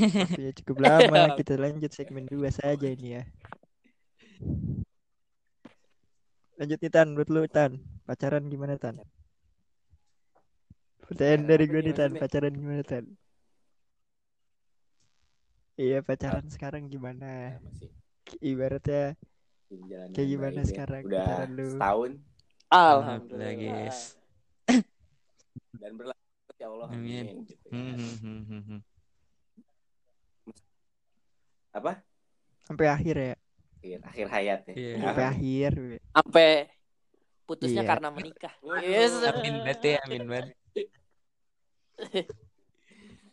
Waktunya cukup lama. Kita lanjut segmen 2 saja ini ya. Lanjut nih Tan, buat lu Tan. Pacaran gimana Tan? Pertanyaan dari gue nih Tan, pacaran gimana Tan? Iya pacaran sekarang gimana? Nah, masih Ibaratnya jalan Kayak gimana baik ya. sekarang Udah pacaran lu? setahun Alhamdulillah. guys. dan berlanjut ya Allah. Amin. Amin. gitu ya. Hmm, hmm, hmm, hmm, hmm. Apa? sampai akhir ya, Akhir, akhir hayat ya. Iya. sampai akhir. Sampai putusnya Iya. karena menikah. Yes. Amin banget ya, amin banget.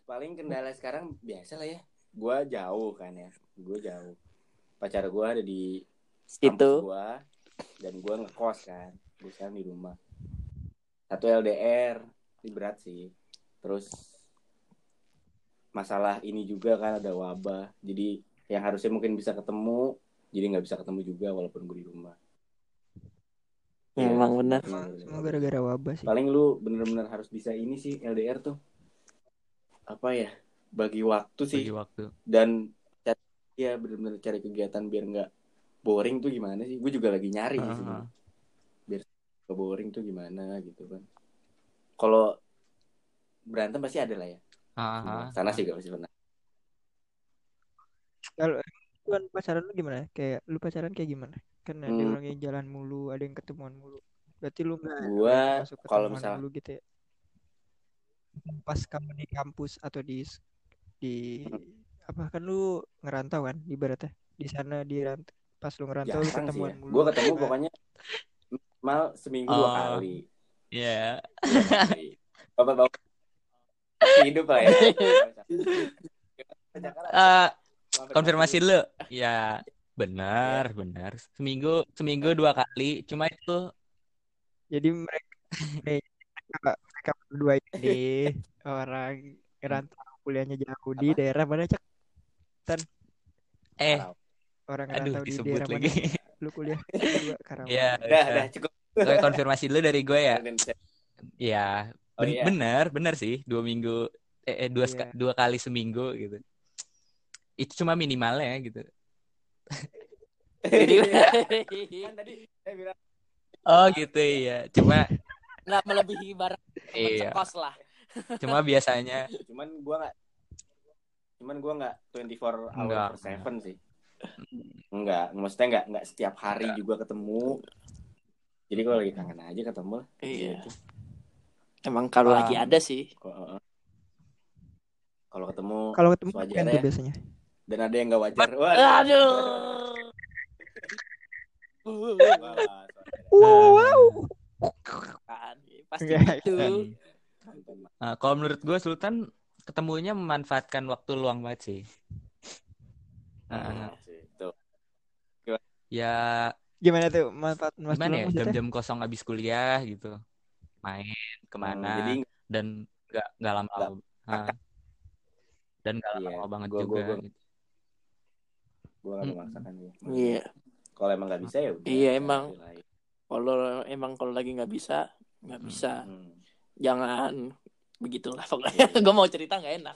Paling kendala sekarang biasa lah ya. Gua jauh kan ya. Gua jauh. Pacar gua ada di kampus Itu. gua dan gua ngekos kan. Gua sekarang di rumah. Satu LDR, ini berat sih. Terus masalah ini juga kan ada wabah. Jadi yang harusnya mungkin bisa ketemu, jadi nggak bisa ketemu juga walaupun gue di rumah. Ya, emang benar. Semua gara-gara wabah sih. Paling lu bener-bener harus bisa ini sih LDR tuh. Apa ya? Bagi waktu sih Bagi waktu. dan cari, ya bener-bener cari kegiatan biar nggak boring tuh gimana sih? Gue juga lagi nyari sih Ah, sebenarnya. ah. Biar nggak boring tuh gimana gitu kan. Kalau berantem pasti ada lah ya. Ah, ah, Sana sih gak pasti pernah. Kalau lu kan pacaran lu gimana? Kayak lu pacaran kayak gimana? Kan ada Hmm. orang yang jalan mulu, ada yang ketemuan mulu. Berarti lu nggak Gua masuk kalau ketemuan misal mulu gitu ya? Pas kamu di kampus atau di di apa kan lu ngerantau kan ibaratnya di sana di pas lu ngerantau lu jarang sih ketemuan ya. mulu. Gue ketemu Nah, pokoknya mal seminggu dua Oh. kali. Iya. Dua kali. Bapak-bapak hidup lah ya. Eh, konfirmasi dulu. Ya, benar, benar. Seminggu, seminggu dua kali. Cuma itu Jadi mereka mereka, mereka berdua ini orang ngerantau kuliahnya jauh di Apa? daerah mana cak? eh, Orang aduh ngerantau di disebut daerah lagi. mana? Lu kuliah Karawang. Iya, Udah, udah. cukup. Oke, konfirmasi dulu dari gue ya. Ya, Oh, ben- iya. benar, benar sih. Dua minggu, eh, eh, dua, Iya. seka- dua kali seminggu gitu. Itu cuma minimalnya gitu. Jadi kan tadi saya bilang Oh gitu ya. Cuma, nggak melebihi barang iya. kos lah. Cuma biasanya cuman gua nggak cuman gua nggak 24 hour Enggak. per seven sih enggak maksudnya enggak enggak setiap hari juga ketemu jadi kalau lagi kangen aja ketemu lah Iya. Gitu. Emang kalau Ah. lagi ada sih. Kalau- kalau ketemu Kalau ketemu kan tuh ya. biasanya. Dan ada yang nggak wajar wah Aduh. wah, Wow. Kan, Pasti gitu. Nah, kalau menurut gue Sultan ketemunya memanfaatkan waktu luang banget sih. Nah, Tuh. ya Gimana tuh manfaat Mas gimana ya jam-jam kosong habis kuliah gitu, main ke mana jadi dan nggak nggak lama-lama Ah. dan nggak Iya, lama banget gua- juga. gua- gua- gitu. Gue nggak Mm. memaksakan sih Iya. kalau emang nggak bisa ya udah Iya, emang. Kalau emang kalau lagi nggak bisa, nggak Hmm. bisa. Hmm. Jangan begitulah pokoknya. Gue mau cerita nggak enak.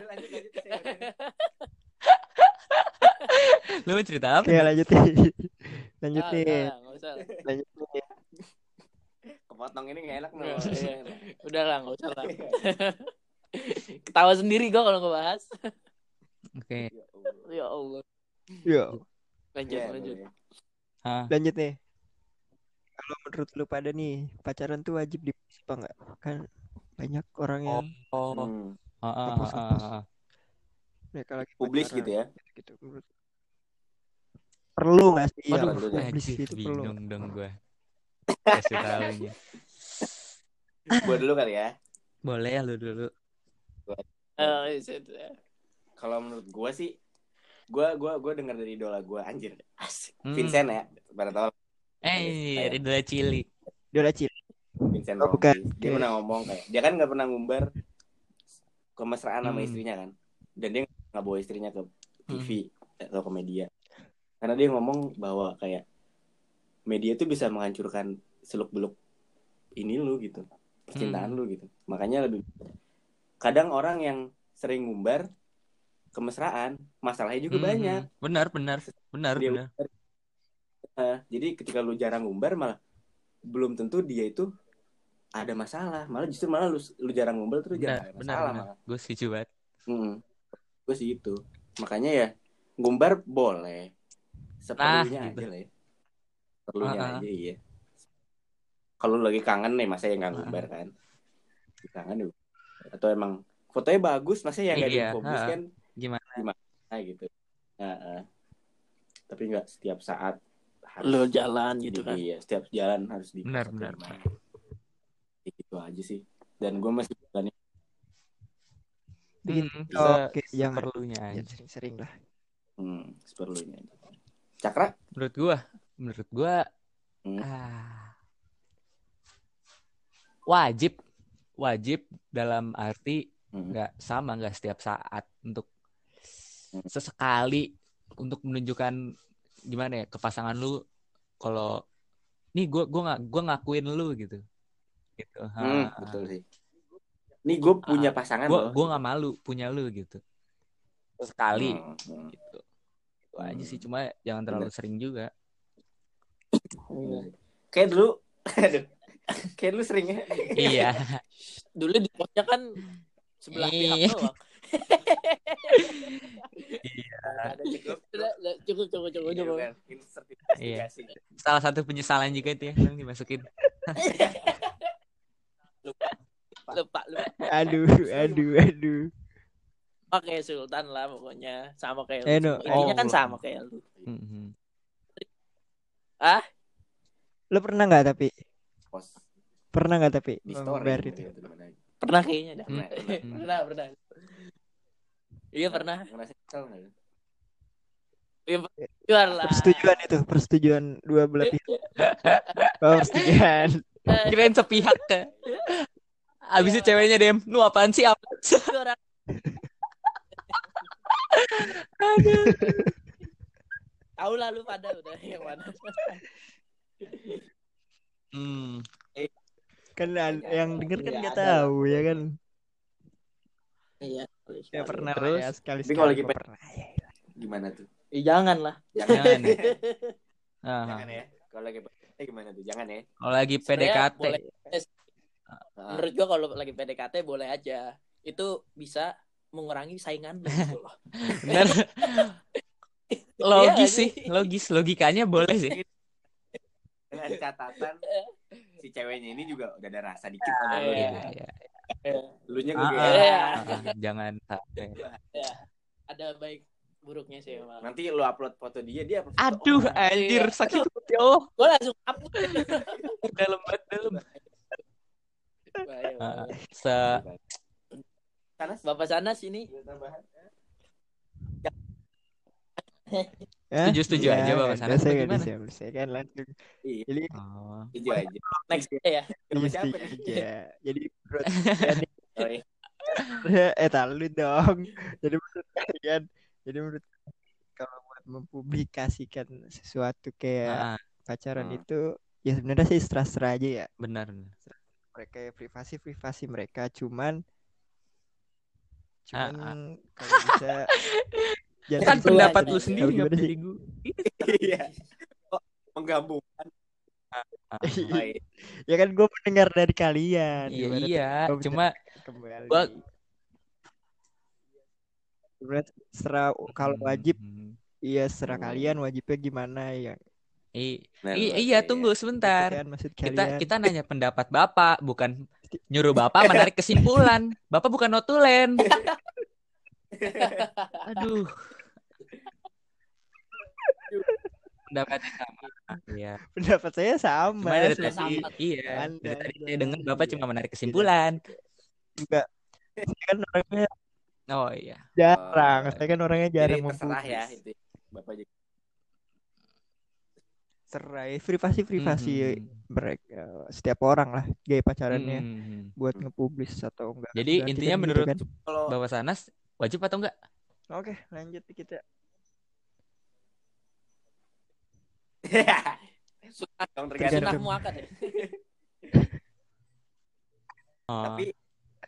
Lanjut, lanjut. Lu mau cerita apa? Oke lanjut nih. Lanjut Ah, nih. udah, nggak usah. Lanjut nih. kepotong ini nggak enak nih iya. Udah lah, nggak usah lah. Ketawa sendiri gue kalau ngebahas. Oke. Ya Allah. Yo, Lanjut, Iya, lanjut. boleh. Ah, lanjut nih. Kalau menurut lu pada nih, pacaran tuh wajib di apa enggak? Kan banyak orang yang oh, Hmm. ah, ah, ah, ah, ah. mereka lagi publis gitu ya gitu. Menurut perlu nggak sih? Waduh, waduh. publis itu perlu. bingung dong gue. Kasih tahu nih. gue dulu kali ya Boleh ya lu dulu. Eh, itu. Kalau menurut gue sih gue gua gua dengar dari idola gue anjir Asik. Hmm. Vincent ya pada tahu Eh, Ridho Cili. Dia udah cil. Vincent Oh, bukan. Dia pernah ngomong kayak dia kan nggak pernah ngumbar kemesraan sama Hmm. istrinya kan dan dia nggak bawa istrinya ke TV atau ke media karena dia ngomong bahwa kayak media tuh bisa menghancurkan seluk beluk ini lu gitu percintaan Hmm. lu gitu makanya lebih kadang orang yang sering ngumbar kemesraan, masalahnya juga Mhm. banyak. Benar, benar, benar, Dia benar. Eh, jadi ketika lu jarang ngumbar malah belum tentu dia itu ada masalah, malah justru malah lu, lu jarang ngumbar terus Benar, jarang ada benar, masalah benar. Gue setuju banget. Hmm. Gue sih itu. Makanya ya ngumbar boleh. Seperlunya Nah, gitu. aja lah ya. Perlunya Ah, ah. aja iya. Kalau lagi kangen nih masa ya nggak ngumbar kan? Kangen ya. Atau emang fotonya bagus masa ya nggak Iya, dipublis ah. kan? Gimana? Gitu. Nah, ah. Tapi nggak setiap saat harus Lo jalan gitu di- kan. Iya, setiap jalan harus di Benar, benar, Ya, gitu aja sih. Dan gue masih berani Bikin Hmm, kayak jangan seperlunya jangan aja. sering-sering lah. hmm, seperlunya. Cakra? Menurut gua, menurut gua Hmm. ah, wajib, wajib dalam arti Hmm. nggak sama nggak setiap saat untuk Hmm. Sesekali untuk menunjukkan gimana ya ke pasangan lu kalau nih gua gua nggak gua ngakuin lu gitu gitu Hmm, Ha. betul sih. Nih gue punya Ah, pasangan gua loh. gua nggak malu punya lu gitu sekali Hmm, hmm. gitu itu aja sih cuma jangan terlalu sering juga Iya. Kayak dulu, aduh, kayak dulu sering ya. iya Dulu di posnya kan sebelah pihak Iya. doang. Iya. Ada cukup. Cukup, cukup, cukup, Iya, kan? Salah satu penyesalan juga itu ya yang dimasukin Lupa, lupa, lupa. Aduh, aduh, aduh. Oke, Sultan lah pokoknya. Sama kayak lu. Eh, no. Intinya kan Oh. sama kayak lu. Mhm. Lo pernah nggak tapi? Pernah nggak tapi di story. itu? gitu, mana. Pernah kayaknya dah. Pernah. pernah, pernah. Iya pernah. Ngerasa kesel nggak? Lah. Persetujuan itu, persetujuan dua belah pihak. Oh, persetujuan. kirain sepihak ke abis itu ceweknya dem lu apaan sih apa orang aduh tahu lah lu pada udah yang mana. hmm. Kan an- yang denger kan Iya, nggak tahu ya kan. Iya. Ya pernah lah Terus? ya sekali Tapi kalau sekali lagi pernah. Ya, Gimana tuh? Eh, jangan lah. jangan ya. Jangan ya. Kalau lagi eh gimana tuh? Jangan ya. kalau lagi PDKT boleh. Ah, Menurut gua kalau lagi PDKT boleh aja. Itu bisa mengurangi saingan lu gitu loh. bener Iya logis sih logis logikanya boleh sih dengan catatan si ceweknya ini juga udah ada rasa dikit sama lu Iya. gitu. Iya. Lu nya Ah, gue ah, Iya. ah, jangan sampai. Ya, ada baik buruknya sih emang. Nanti lu upload foto dia, dia upload foto aduh orang. anjir Iya. sakit hati oh Gua langsung hapus. dalam banget dalam Ah, bahaya. se Sana Bapak Sanas ini tambahan. Ya, Setuju- setuju aja, Bapak kan, Sanas, Saya nggak bisa, saya kan langsung. Iya, Jadi oh. setuju aja. next ya. Sama iya, siapa aja. Jadi iya. eh tahu dong. Jadi menurut kalian, jadi menurut kalau buat mempublikasikan sesuatu kayak Ah, pacaran Hmm. itu ya sebenarnya sih serah-serah aja ya. benar Mereka ya privasi privasi mereka cuman Ah, cuman kalau bisa jangan kan pendapat lu sendiri nggak pilih gue Iya. Menggabungkan. Ya kan gue mendengar dari kalian. Iya iya. cuma Sebenarnya serah kalau Hmm, wajib iya serah kalian wajibnya gimana ya? I- Nah, i- iya ya. tunggu sebentar. Kita kalian. kita nanya pendapat bapak bukan nyuruh bapak menarik kesimpulan. Bapak bukan notulen. Aduh pendapatnya sama iya pendapat saya sama cuma dari seperti tadi sama. iya Anda, dari tadi saya dengar bapak Iya. cuma menarik kesimpulan juga saya kan orangnya oh iya jarang Oh, saya kan orangnya Jadi jarang terserah ya itu. Bapak juga. serai privasi privasi Mhm. mereka setiap orang lah gaya pacarannya Mhm. buat ngepublis atau enggak Jadi Berarti intinya gitu menurut kan. Kalau bapak Sanas wajib atau enggak oke lanjut kita Sunnah dong Tergantung. tergantung. Sunah muakat ya. oh. Tapi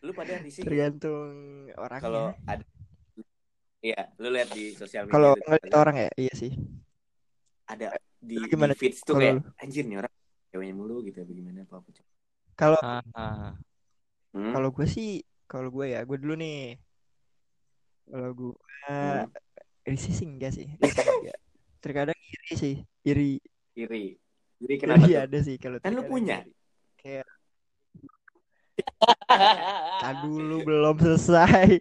lu pada risih tergantung orangnya kalau ada Iya, lu lihat di sosial media kalau ngeliat orang ya iya sih ada di, Lu gimana, di feeds tuh kayak lu? anjir nih orang ceweknya mulu gitu bagaimana apa apa kalau Ah, ah. hmm? kalau gue sih kalau gue ya gue dulu nih kalau gue Hmm. risih sih enggak sih risih enggak terkadang iri sih iri. Iri. Iri kenapa iri ada sih kalau Kan lu punya. kayak "Ah, dulu belum selesai.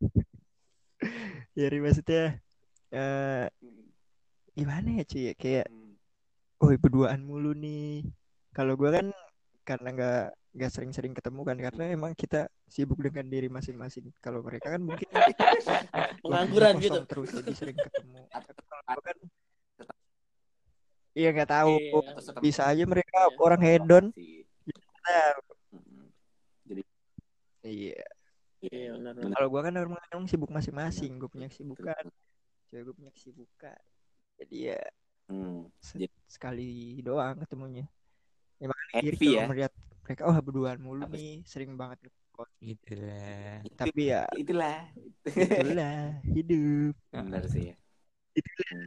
Iri maksudnya eh gimana ya cuy ya? kayak oh berduaan mulu nih. Kalau gue kan karena nggak nggak sering-sering ketemu kan karena emang kita sibuk dengan diri masing-masing kalau mereka kan mungkin Pengangguran gitu. terus jadi sering ketemu Atau kalau kan iya nggak tahu Iya. bisa aja mereka Iya. orang hedon Hmm. iya Iya, kalau gue kan emang emang sibuk masing-masing gue punya kesibukan cewek gue punya kesibukan jadi ya Hmm. se- Jadi- sekali doang ketemunya ya Happy kalau ya. melihat mereka oh berduaan mulu Apa nih sering banget nge-post. gitu lah tapi ya itulah. itulah hidup. Benar sih ya. Hmm.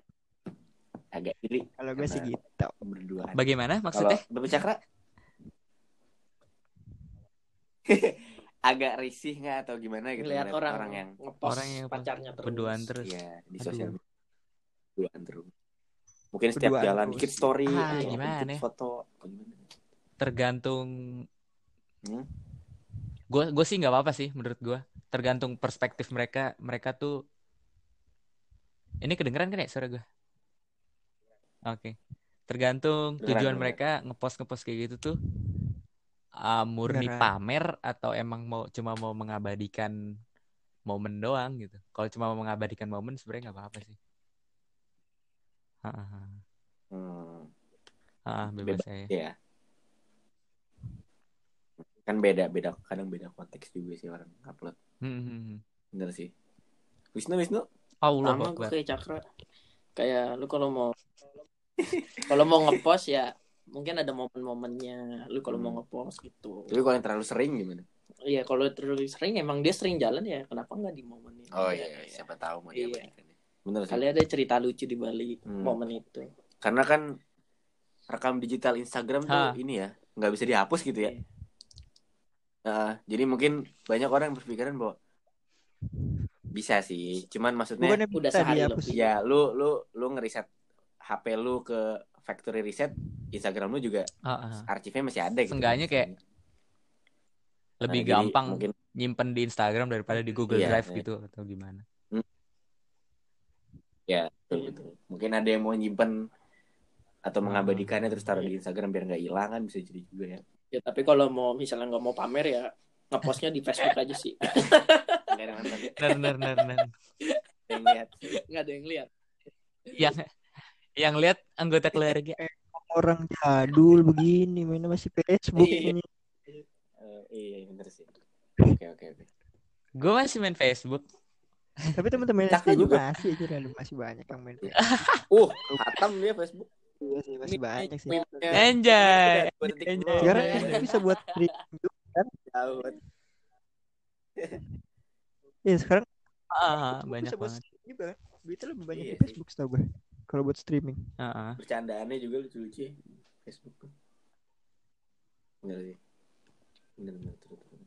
agak iri kalau gue sih gitu. berduaan. Bagaimana kalau maksudnya Bapak Cakra? Agak risih nggak atau gimana gitu ngeliat orang, orang yang ngepost orang yang pacarnya terus. berduaan terus. Ya di sosial media. Berduaan terus. Mungkin setiap Berduaan jalan terus. dikit story Ah, atau gimana? dikit ya? foto apa gimana tergantung Hmm? gue gue sih nggak apa-apa sih menurut gue tergantung perspektif mereka mereka tuh ini kedengeran kan ya suara gue oke tergantung Kedengeran, tujuan mereka ngepost ngepost kayak gitu tuh ah, murni Beneran. pamer atau emang mau cuma mau mengabadikan momen doang gitu kalau cuma mau mengabadikan momen sebenarnya nggak apa-apa sih Hahaha. Hmm. Ah, bebas Bebas. saya ya kan beda beda kadang beda konteks juga sih orang upload Hmm, hmm, hmm. bener sih Wisnu Wisnu Allah Sama gue kayak Cakra. Kayak lu kalau mau kalau mau ngepost ya mungkin ada momen-momennya. Lu kalau mau Hmm. ngepost gitu. tapi kalau yang terlalu sering gimana Iya, kalau terlalu sering emang dia sering jalan ya, kenapa nggak di momen itu? oh Ya, iya, ya. siapa tahu mau Iya. diabadikan ya. bener sih Kali ada cerita lucu di balik Hmm. momen itu. karena kan rekam digital Instagram tuh Hah. ini ya nggak bisa dihapus gitu ya Iya. Nah, jadi mungkin banyak orang yang berpikiran bahwa bisa sih cuman maksudnya bukannya Udah sehari lebih. ya lu lu lu ngeriset HP lu ke factory reset Instagram lu juga Ah, ah. arsipnya masih ada gitu Seenggaknya kayak lebih Nah, jadi gampang mungkin nyimpen di Instagram daripada di Google Iya, Drive iya. gitu atau gimana ya betul, betul. mungkin ada yang mau nyimpen atau Ah. mengabadikannya terus taruh di Instagram biar nggak hilang kan bisa jadi juga ya Ya tapi kalau mau misalnya nggak mau pamer ya ngepostnya di Facebook aja sih. nggak ada manfaat benar lihat. Nggak ada yang lihat. yang yang lihat anggota keluarga. Orang jadul begini mainnya masih Facebook. Iya. ini Eh, iya bener sih. Oke oke oke. Gue masih main Facebook. Tapi teman-teman juga. masih aja masih banyak yang main Facebook. Uh hatam dia Facebook Iya sih, masih banyak sih Anjay. Doang. sekarang Iya. kan bisa buat streaming juga. Tahu, buat Iya sekarang Ah, Facebook banyak bisa buat banget. juga kan. Duitnya lebih banyak Iya di sih. Facebook setahu gue. Kalau buat streaming. Ah, ah. bercandaannya juga lucu-lucu ya Facebook tuh bener sih bener bener betul, betul.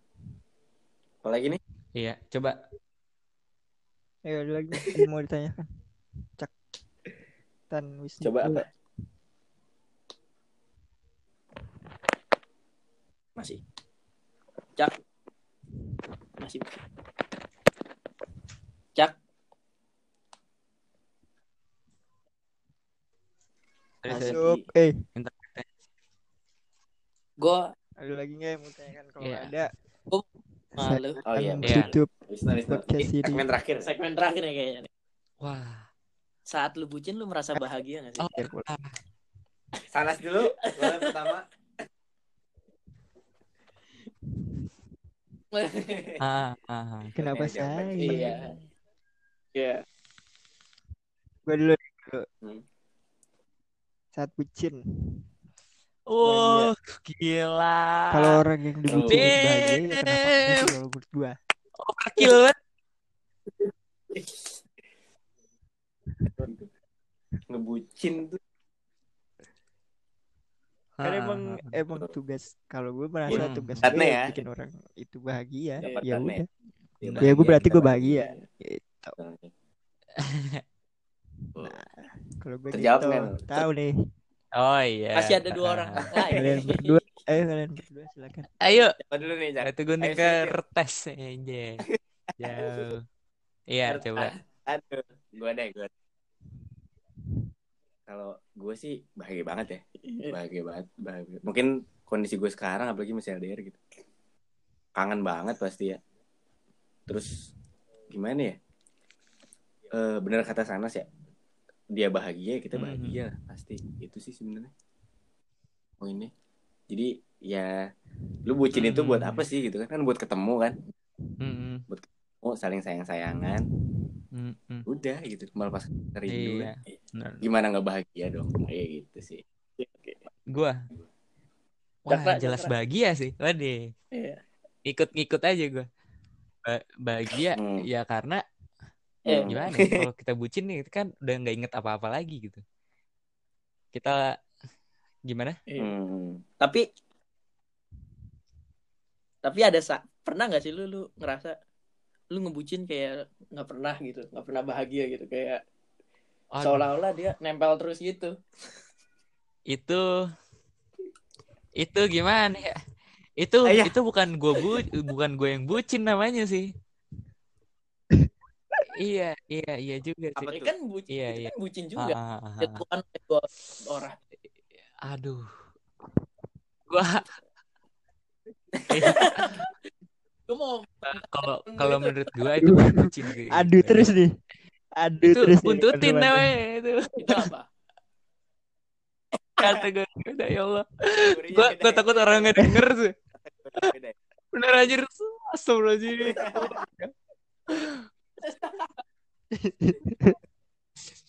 apalagi nih Iya, coba Ayo ada lagi yang mau ditanyakan. Cak. Tan Wisnu. coba apa Masih. Cak. Masih. Cak. Masuk. Eh, Gue ada lagi nggak yang mau tanyakan kalau Iya. ada? malu. Oh, iya. tutup ini. segmen terakhir Segmen terakhir nih kayaknya. nih. Wah. Saat lu bucin lu merasa bahagia gak sih? Oh, sanas dulu pertama Ah, ah, ah. Kenapa jawaban. saya? Iya. Iya. Gue dulu. dulu. Hmm. Saat bucin. Wow, gila. Kalau orang yang dibucinin Damn. bahagia ya kenapa kalau menurut gua? Overkill banget. ngebucin tuh Kan Ah, emang ah, ah. emang tugas kalau gue merasa Hmm. tugas gue ya. bikin orang itu bahagia. Dapat Ya dapatnya. udah. Ya, Ya gue berarti gue bahagia. Gitu. Kalau gue Terjawab gitu. nggak? Tahu nih. Oh iya. Masih ada dua orang Ah. Kalian berdua, ayo kalian berdua silakan. Ayo, Siapa dulu nih gunting Ayo, siap, siap. kertas aja. Jauh. Iya, coba. aduh gue deh gue kalau gue sih bahagia banget ya. Bahagia banget bahagia. mungkin kondisi gue sekarang apalagi masih LDR gitu. Kangen banget pasti ya. Terus gimana ya? Eh bener kata Sanas ya dia bahagia kita Mhm. bahagia lah, pasti. Itu sih sebenarnya. Poinnya. Jadi ya lu bucin itu buat Mhm. apa sih gitu kan? Kan buat ketemu kan? Mm-mm. oh saling sayang sayangan Mm-mm. udah gitu melepas rindu Iya. Benar. gimana nggak bahagia dong kayak gitu sih Gua. Cakra, Wah, jelas cakra. bahagia sih. Waduh. Iya. Ikut-ngikut aja gua. Ba- bahagia Hmm. ya karena Eh, Hmm. gimana ya, kalau kita bucin nih kan udah nggak inget apa-apa lagi gitu. Kita gimana? Iya. Hmm. Tapi tapi ada sa pernah nggak sih lu lu ngerasa lu ngebucin kayak nggak pernah gitu, nggak pernah bahagia gitu kayak seolah-olah dia nempel terus gitu. itu itu gimana ya? Itu Ayah. itu bukan gua bu bukan gue yang bucin namanya sih. iya, iya, iya juga sih. Apa Ini tuh? kan bucin, Iya, iya. kan bucin Ah, juga. ah, ah, ah. Orang. Aduh. Gua Lu mau kalau Itu- kalau menurut gua itu bucin sih. Aduh terus nih. Aduh itu terus nih. buntutin namanya itu. itu apa? Kata gue udah ya Allah. Gua beda gua ya. takut orang nggak denger beda ya. Bener aja Astagfirullahaladzim.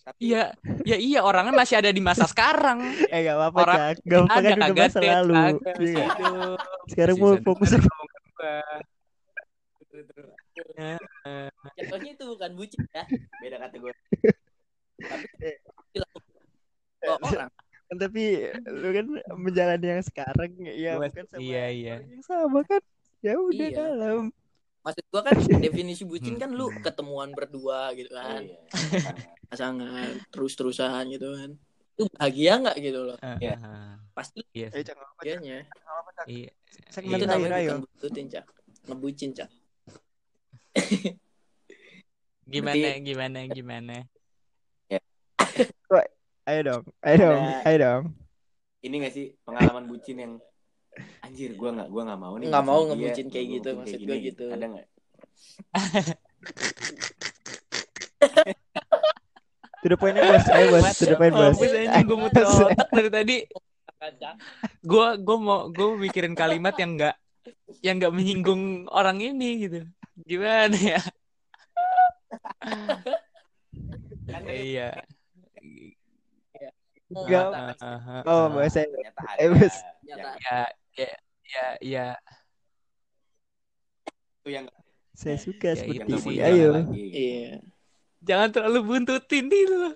Tapi Iya, ya iya orangnya masih ada di masa sekarang. Eh gak apa-apa Orang- Cak. Gak apa-apa kan udah masa deh, lalu. Iya. Sekarang mau fokus baru gua. Jatuhnya itu bukan bucin ya. beda kategori. Tapi dua orang. tapi lu kan menjalani yang sekarang ya Gua- bukan sama iya, iya. yang sama kan. Ya udah Iya. dalam. Maksud gua kan definisi bucin kan lu Hmm. ketemuan berdua gitu kan. Iya. Pasangan terus-terusan gitu kan. Itu bahagia nggak gitu loh. Iya. Ah, Pasti Iya, Ayo. Cak, nggak apa-apa, Cak. bahagianya. Iya. Segmen Itu Iya. terakhir namanya ayo. bukan bututin, Cak. Ngebucin, Cak. Gimana, Berarti- gimana, gimana? Ayo dong. Ayo dong. Ayo dong. Ini gak sih pengalaman bucin yang anjir gua nggak gua nggak mau nih Nggak mau ngebucin kayak nggak gitu, maksud kayak gua gini. gitu. Ada nggak? To the point bos. Ayo bos. To the point bos. Gue muter otak dari tadi. Gue gue mau gue mikirin kalimat yang enggak yang enggak menyinggung orang ini gitu. Gimana ya? Iya. Ah, ah, Oh ada. Bos. Nyata. Ya, ya, ya, ya. Itu yang Saya suka Ya, seperti ini. Ayo. Iya. Jangan terlalu buntutin itu.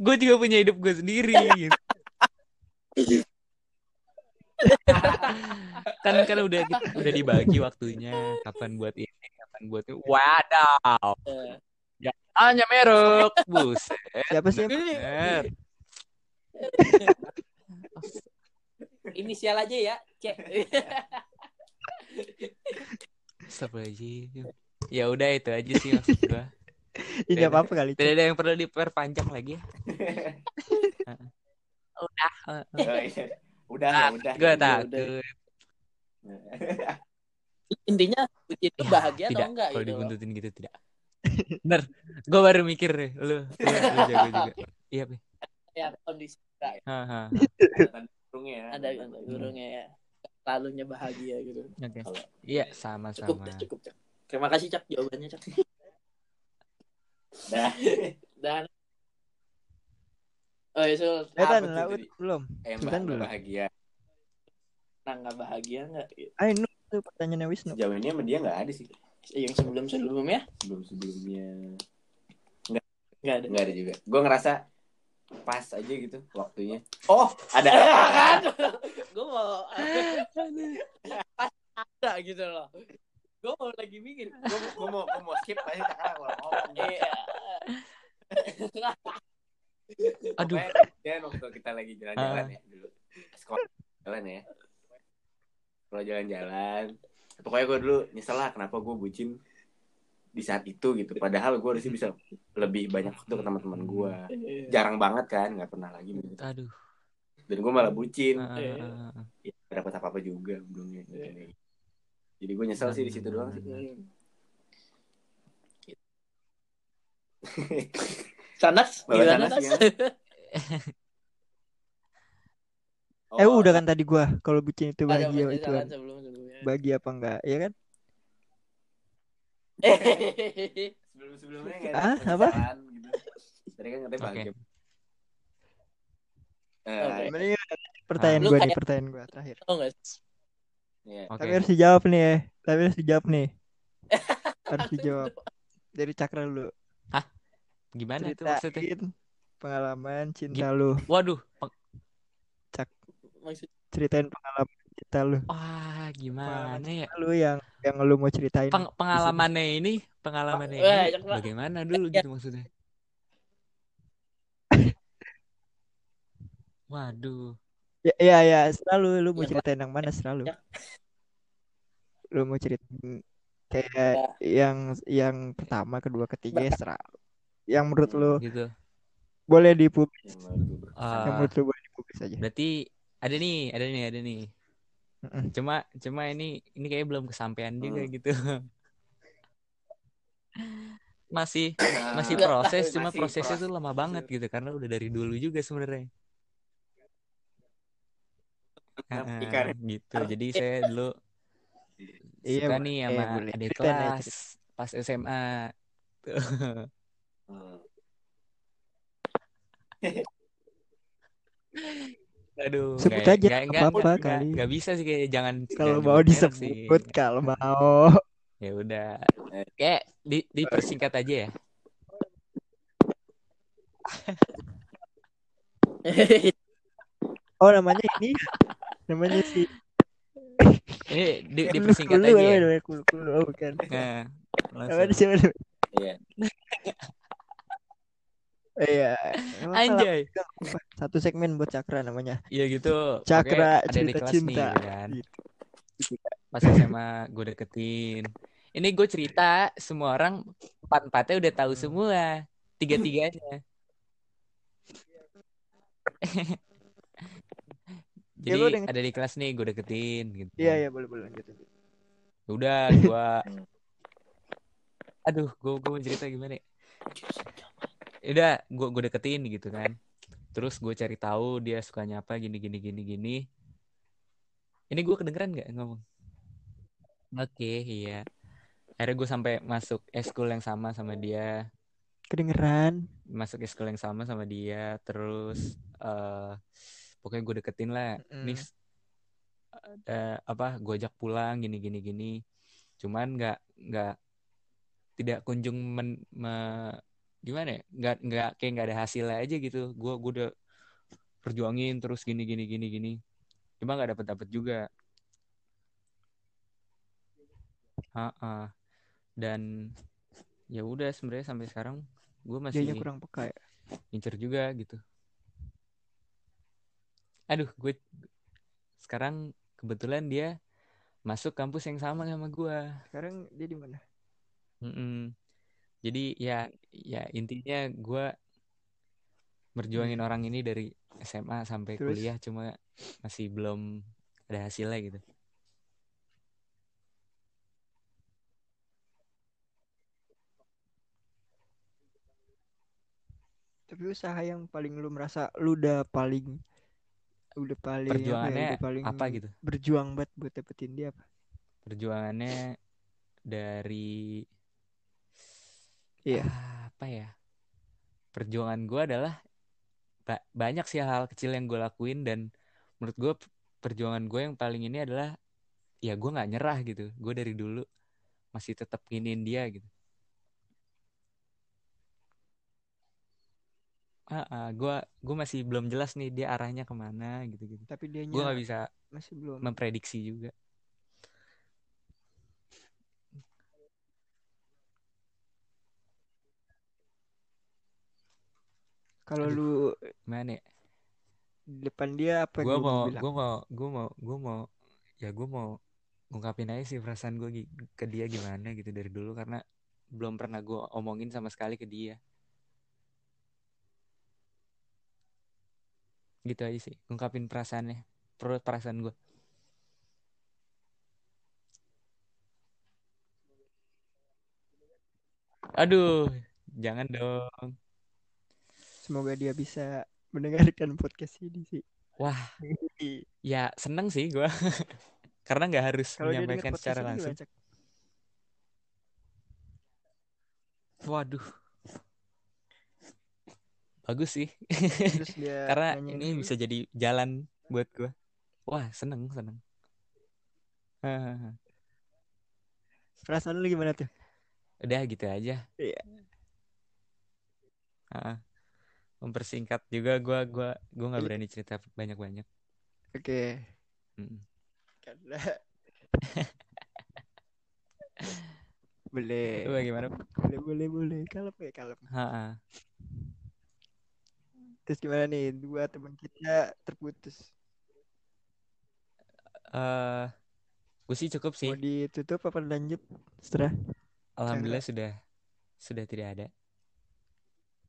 gue juga punya hidup gue sendiri gitu. kan kan udah udah dibagi waktunya kapan buat ini kapan buat itu wadaw Eh, hanya merek buset Siapa sih? Inisial aja ya, cek. Astagfirullahaladzim. Ya udah itu aja sih maksud gua. Ini nggak apa-apa kali. Tidak ada yang perlu diperpanjang lagi ya. udah. Iya. Udah, Ah, udah. Gue udah. takut. Intinya itu Ya, bahagia tidak. atau enggak Kalau gitu. loh. dibuntutin gitu tidak. Bener. Gue baru mikir nih. Lu, lu, lu jago juga. Iya, Pi. Ya, kondisi burungnya ya. ada burungnya ya. Lalunya bahagia gitu. Oke. Kalau- Iya, Cukup, sama-sama. Cak, cukup, Cak. Terima kasih, Cak, jawabannya, Cak. Dah. Dan Oh, itu Eh, tuh Laut belum. Eh, mbak, dulu. mbak bahagia. nah, nggak bahagia nggak? Ayo, Nu, itu pertanyaannya Wisnu. Sejauh ini sama dia nggak ada sih. Yang sebelum sebelumnya Sebelum sebelumnya nggak ada. nggak ada juga. Gue ngerasa pas aja gitu waktunya. Oh, ada. kan? Gue mau ada gitu loh. Gue mau lagi mikir. gue gue mau gue mau skip aja sekarang kalau ngomong. Iya. Aduh. Pokoknya dia waktu kita lagi jalan-jalan Ah. ya dulu. Sekolah jalan ya. Kalau jalan-jalan. Pokoknya gue dulu nyesel lah kenapa gue bucin di saat itu gitu. Padahal gue harusnya bisa lebih banyak waktu ke teman-teman gue. Jarang banget kan, nggak pernah lagi. gitu. Aduh. Dan gue malah bucin. Ah. Ya, dapat apa-apa juga belumnya. Jadi gue nyesel sih di situ doang sih. Sanas Bawa gimana Sanas Nas? Eh, Oh, udah kan tadi gua kalau bucin itu Ada bahagia masih itu kan. sebelum sebelumnya. Bahagia apa enggak? Ya kan? sebelum-sebelumnya nggak Ah, ada apa? gitu. Tadi kan katanya Oke. bahagia. Eh, Oke. Mending pertanyaan Lu gua nih, pertanyaan gua terakhir. Nggak? iya. Oke. Tapi harus dijawab nih ya. Tapi harus dijawab nih. harus dijawab. Dari Cakra dulu. Gimana itu maksudnya? Ceritain pengalaman cinta lu. Waduh. peng- Maksud Ceritain pengalaman cinta lu. Wah, gimana ya? Lu yang yang lu mau ceritain. Peng- pengalamannya ini, pengalamannya Wah, ini bagaimana dulu Ya. gitu maksudnya? Waduh. Ya, ya, ya, selalu lu mau Ya, ceritain yang mana selalu. Ya. Lu mau ceritain kayak yang yang pertama, kedua, ketiga ya selalu. Yang menurut lu Gitu. boleh dipublis, menurut gue. yang menurut lu boleh dipublis aja. berarti ada nih, ada nih, ada nih. Mm-mm. Cuma cuma ini ini kayak belum kesampaian juga Hmm. gitu. Masih masih Nah, proses, cuma masih prosesnya proses. tuh lama banget gitu karena udah dari dulu juga sebenarnya. Ikan. gitu. Jadi saya dulu Iya, suka boleh, nih sama boleh. adik kelas pas SMA. Hmm. Aduh, Sebut nggak- aja, nggak- apa-apa kali. nggak bisa sih kayak jangan Kalau mau sih. disebut, kalau mau. Ya udah. Kayak di dipersingkat aja ya. Oh, namanya ini. namanya si Ini di, Kulu, dipersingkat Kulu, aja ya. namanya Kulu, Kulu. Oh, bukan. Nah, Namanya siapa? Iya. Iya. Anjay. Satu segmen buat Cakra namanya. Iya gitu. Cakra di cerita kelas nih cinta. gitu kan. Gitu. Pas SMA gue deketin. Ini gue cerita semua orang empat-empatnya udah tahu semua. Tiga-tiganya. Ya, Jadi lu denger- ada di kelas nih gue deketin gitu. Iya, iya, boleh, boleh lanjut. Udah gua Aduh, gua gua mau cerita gimana ya? Udah, gua gua deketin gitu kan. Terus gue cari tahu dia sukanya apa gini gini gini gini. Ini gua kedengeran nggak ngomong? Oke, iya. Akhirnya gue sampai masuk eskul yang sama sama dia, Kedengeran. masuk eskul yang sama sama dia, terus eh pokoknya gue deketin lah. Mm-mm. Nih ada apa? Gue ajak pulang gini gini gini. Cuman nggak nggak tidak kunjung men, me- gimana ya? Nggak nggak kayak nggak ada hasilnya aja gitu. Gue gue udah perjuangin terus gini gini gini gini. Cuma nggak dapet dapet juga. Ah, dan ya udah sebenarnya sampai sekarang gue masih Dianya kurang peka ya. ngincer juga gitu. Aduh, gue sekarang kebetulan dia masuk kampus yang sama sama gue. Sekarang dia di mana? Mm-mm. Jadi ya ya intinya gue merjuangin orang ini dari SMA sampai Terus? kuliah cuma masih belum ada hasilnya gitu. Tapi usaha yang paling lu merasa lu udah paling udah paling ya, Perjuangannya udah paling apa gitu? berjuang banget buat dapetin dia apa? Perjuangannya dari Iya. ah, apa ya? Perjuangan gue adalah ba- banyak sih hal kecil yang gue lakuin dan menurut gue perjuangan gue yang paling ini adalah ya gue nggak nyerah gitu gue dari dulu masih tetap nginin dia gitu ah ah, gue gue masih belum jelas nih dia arahnya ke mana gitu gitu Tapi dia gue nggak bisa masih belum. memprediksi juga Kalau lu mana ya? di depan dia apa gue mau gue mau gue mau gue mau ya gue mau ngungkapin aja sih perasaan gue ke dia gimana gitu dari dulu karena belum pernah gue omongin sama sekali ke dia. Gitu aja sih ngungkapin perasaannya perut perasaan gue aduh jangan dong Semoga dia bisa mendengarkan podcast ini sih. wah ya seneng sih gue karena nggak harus dengar menyampaikan secara langsung. gimana, waduh. Bagus sih. Karena ini lu, bisa jadi jalan buat gue wah seneng seneng. Perasaan lu gimana tuh? udah gitu aja. Iya. Heeh. Mempersingkat juga gue gua gua nggak berani cerita banyak banyak Oke. Karena boleh. lu bagaimana Boleh, boleh, boleh. Kalem ya, kalem. Heeh. Terus gimana nih? Dua teman kita terputus. eh gue sih cukup sih Mau ditutup apa lanjut? Setelah alhamdulillah sudah sudah tidak ada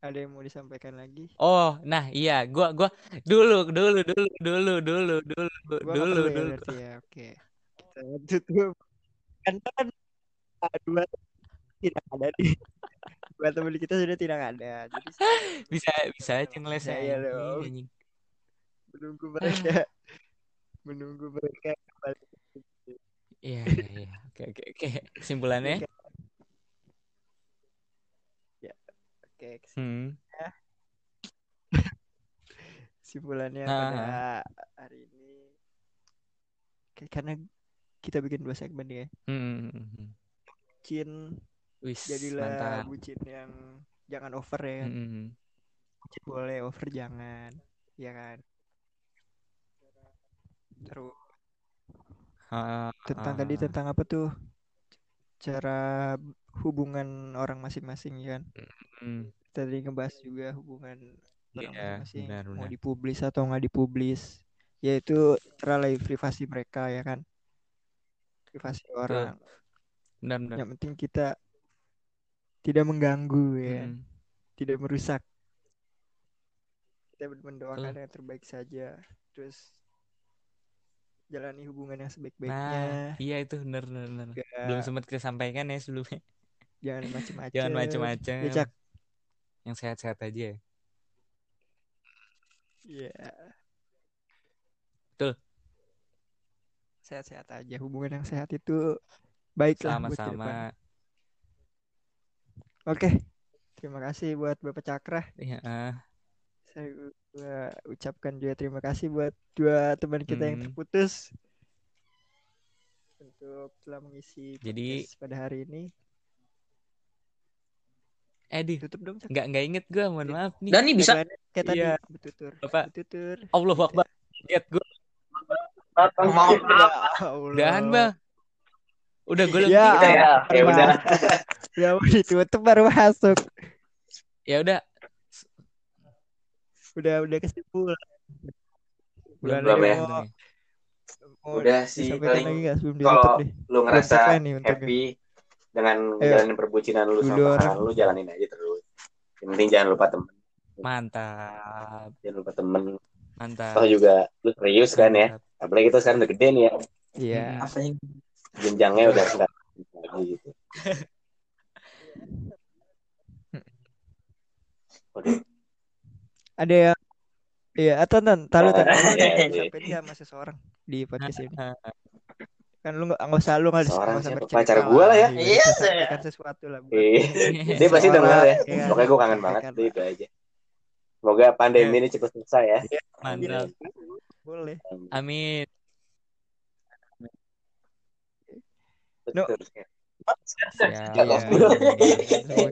ada yang mau disampaikan lagi? oh nah iya gua gua dulu dulu dulu dulu dulu dulu Gua dulu ya dulu berarti ya. Oke. Kita tutup. Kan kan dua tidak ada nih. Dua teman kita sudah tidak ada. Jadi bisa bisa aja ngeles dong. anjing. menunggu mereka menunggu mereka kembali. iya iya iya oke oke oke kesimpulannya Oke, hmm kesimpulannya Ah, pada hari ini Oke, karena kita bikin dua segmen ya. hmm, hmm, hmm, hmm. Bucin Wis, jadilah mantap bucin yang jangan over ya. Hmm. Bucin boleh, over jangan. Ya kan? Terus Ah, tentang ah, tadi tentang apa tuh? Cara hubungan orang masing-masing ya kan? Hmm, Tadi ngebahas juga hubungan orang Iya, masing-masing benar, mau benar. dipublis atau nggak dipublis. Yaitu terlalu privasi mereka ya kan? Privasi orang. Benar benar. Yang penting kita tidak mengganggu ya? Hmm, tidak merusak. Kita mendoakan Betul. yang terbaik saja. Terus jalani hubungan yang nah sebaik-baiknya iya itu benar benar belum sempat kita sampaikan ya sebelumnya jangan macem-macem jangan macem-macem ya yang sehat-sehat aja ya Iya. Betul. Sehat-sehat aja. Hubungan yang sehat itu ke depan. sama-sama Oke. Terima kasih buat Bapak Cakra. ya ah. Saya gua ucapkan juga terima kasih buat dua teman kita yang Hmm. terputus untuk telah mengisi Jadi- pada hari ini. Eh di Tutup dong, Cak. nggak nggak inget gue mohon maaf nih Dan nih bisa Kayak tadi, Iya. betutur. Bapak. Betutur. Allah Akbar Ingat gue Ya udahan bang udah gue Ya, Udah ya, ya udah. Ya mau ditutup baru masuk. ya udah Udah udah kesimpulan. belum Bulan belum ini ya? mau- ya. mau Udah sih, paling lagi kalau? Lu ngerasa happy dengan Ayo. jalanin perbucinan lu sama pasangan lu jalanin aja terus. Yang penting jangan lupa temen, mantap jangan lupa temen. mantap Toh juga lu serius kan ya. Mantap. Apalagi itu sekarang udah gede nih ya. Iya. Mm-mm. Jenjangnya udah enggak lagi gitu. Ada yang Iya, atau taruh yang Iya, mau iya. sampein nggak sama seseorang di podcast ini? Kan lu nggak nggak usah lu nggak usah siapa? Pacar gua lah ya. Iya, Iya, bisa saya. sampaikan sesuatu lah. Eh, dia pasti denger ya. kan? Pokoknya gue kangen banget lah. itu aja. Semoga pandemi ini cepat selesai ya. Mantap. Boleh. Amin. No. Iya.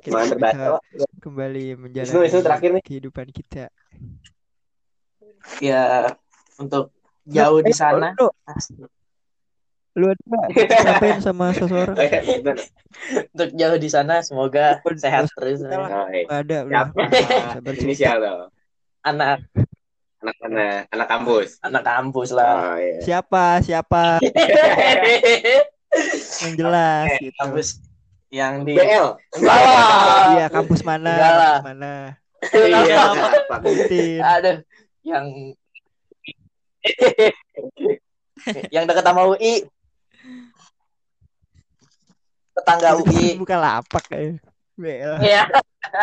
Kita bisa banget. kembali Wisnu, menjalani Wisnu terakhir nih. kehidupan kita. Ya untuk jauh di sana. Lu, ada nggak sampein sama seseorang? Oh, iya. Untuk jauh di sana semoga sehat terus. lah. Oh, iya. Ada Inisial dong. Anak Anak-anak anak kampus. anak kampus lah. Oh iya. Siapa? Siapa yang jelas gitu. kampus yang di BL. Enggak. Iya, kampus mana? Enggak. Kampus mana? Iya. Sebutin. Aduh, yang yang dekat sama UI. Tetangga UI. Bukan lapak kayak. BL. Iya,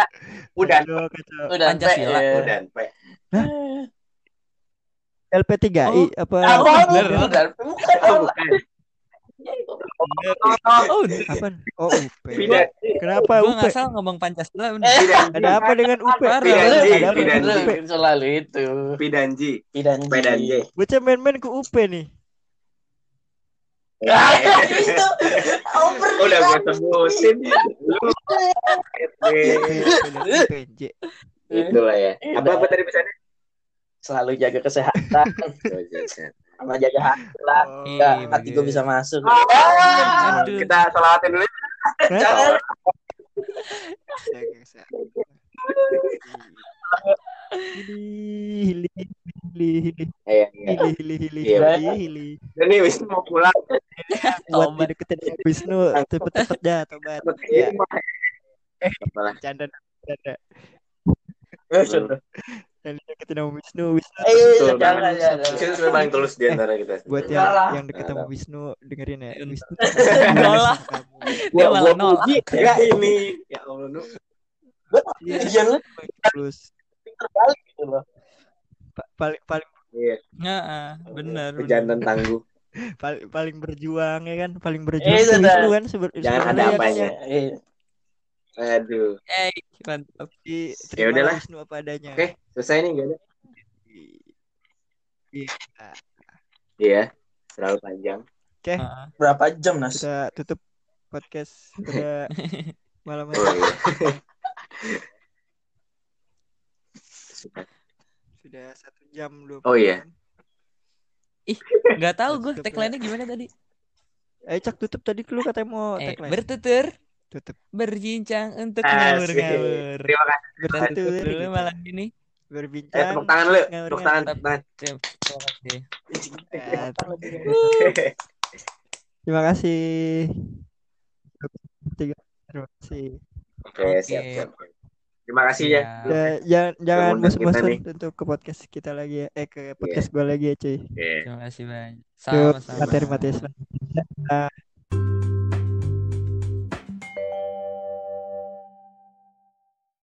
Udah. Aduh, kacau. udah Pancasila. P, Udah. P. LP3I apa? Apa? bener. Udah, bukan. Oh, bukan. Oh, Apa? Oh, UP. Kenapa UP? salah ngomong Pancasila. Pidan. Ada apa dengan UP? Pidanji. Ada apa Pidanji. UP? Selalu itu. Pidanji. Pidan P dan J. Bocah main-main ke UP nih. itu. Udah gue sebutin. Lu. UP, J. Itulah ya. Apa apa tadi pesannya? Selalu jaga kesehatan sama jaga hati lah. Oh, Iya, hati gue bisa masuk. Aduh. Kita selawatin dulu. Jaga kesehatan. Hili, hili, hili, hili, Iya, iya. hili, hili, hili, Iya. hili, hili. Dan nih Wisnu mau pulang. Buat dideketin sama Wisnu, cepet-cepet dah, tobat. Ya, Apalah. canda, canda. Eh, sudah. Yang dideketin sama Wisnu, Wisnu. Eh, Betul jangan, banget. jangan. Wisnu paling tulus di antara kita. Buat yang lah. yang deket sama Wisnu, dengerin ya. Wisnu Nolak. Dia malah nolak. Ya ini. Ya Allah nu. Iya lu Terus terbalik gitu loh. pa- paling paling Iya. Heeh, bener. bener. Pejantan tangguh. paling paling berjuang ya kan, paling Eh, berjuang sudah. Wisnu kan sebe- Jangan ada ya kan apanya. ya. Eh, Aduh. Eh, mantap. Ya terima udahlah. Wisnu apa adanya. Oke, selesai nih gak ada. Iya. Iya. Terlalu panjang. Heeh. berapa jam Nas? Kita tutup podcast pada malam Oh hari. iya. Sudah satu jam dua Oh, iya. Nggak tahu gue ya. tagline-nya gimana tadi. Eh cak tutup tadi lu katanya mau Eh, tagline. bertutur, Tutup. berbincang untuk Asik. ngawur-ngawur. Terima kasih. Bertutur dulu malam ini. Eh, Berbincang. tepuk tangan lu. Tepuk tangan, tepuk tangan. Terima kasih. Terima kasih. Terima kasih. Oke, siap, siap. Terima kasih ya. Ya. Ya, jangan jangan kita bosan-bosan untuk ke podcast kita lagi ya. Eh ke podcast gua lagi ya, cuy. Oke. Terima kasih banyak. Sama-sama. materi-materi selanjutnya.